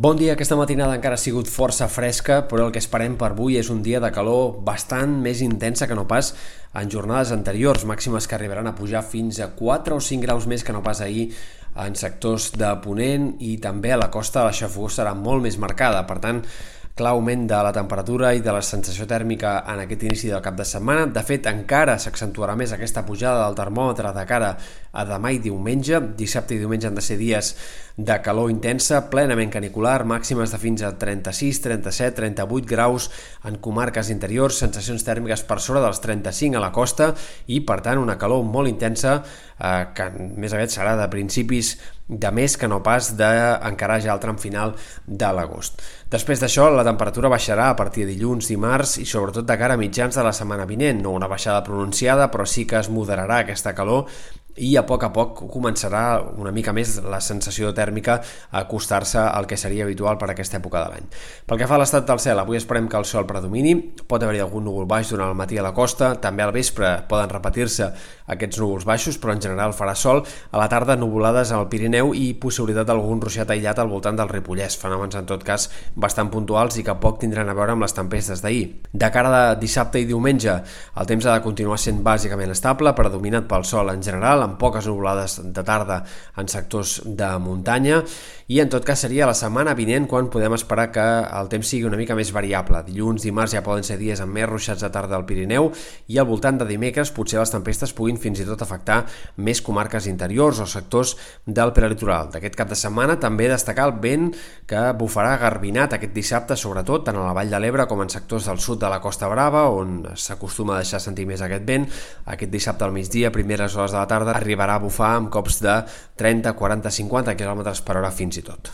Bon dia, aquesta matinada encara ha sigut força fresca, però el que esperem per avui és un dia de calor bastant més intensa que no pas en jornades anteriors, màximes que arribaran a pujar fins a 4 o 5 graus més que no pas ahir en sectors de Ponent i també a la costa la xafogó serà molt més marcada, per tant clar augment de la temperatura i de la sensació tèrmica en aquest inici del cap de setmana. De fet, encara s'accentuarà més aquesta pujada del termòmetre de cara a demà i diumenge. Dissabte i diumenge han de ser dies de calor intensa, plenament canicular, màximes de fins a 36, 37, 38 graus en comarques interiors, sensacions tèrmiques per sobre dels 35 a la costa i, per tant, una calor molt intensa eh, que més aviat serà de principis de més que no pas d'encarar ja el tram final de l'agost. Després d'això, la temperatura baixarà a partir de dilluns, dimarts i sobretot de cara a mitjans de la setmana vinent. No una baixada pronunciada, però sí que es moderarà aquesta calor i a poc a poc començarà una mica més la sensació tèrmica a acostar-se al que seria habitual per aquesta època de l'any. Pel que fa a l'estat del cel, avui esperem que el sol predomini, pot haver-hi algun núvol baix durant el matí a la costa, també al vespre poden repetir-se aquests núvols baixos, però en general farà sol, a la tarda nuvolades al Pirineu i possibilitat d'algun ruixat aïllat al voltant del Ripollès, fenòmens en tot cas bastant puntuals i que poc tindran a veure amb les tempestes d'ahir. De cara de dissabte i diumenge, el temps ha de continuar sent bàsicament estable, predominat pel sol en general, amb poques nuvolades de tarda en sectors de muntanya i en tot cas seria la setmana vinent quan podem esperar que el temps sigui una mica més variable. Dilluns, dimarts ja poden ser dies amb més ruixats de tarda al Pirineu i al voltant de dimecres potser les tempestes puguin fins i tot afectar més comarques interiors o sectors del prelitoral. D'aquest cap de setmana també destacar el vent que bufarà garbinat aquest dissabte, sobretot tant a la Vall de l'Ebre com en sectors del sud de la Costa Brava, on s'acostuma a deixar sentir més aquest vent. Aquest dissabte al migdia, primeres hores de la tarda, arribarà a bufar amb cops de 30, 40, 50 km per hora fins i tot.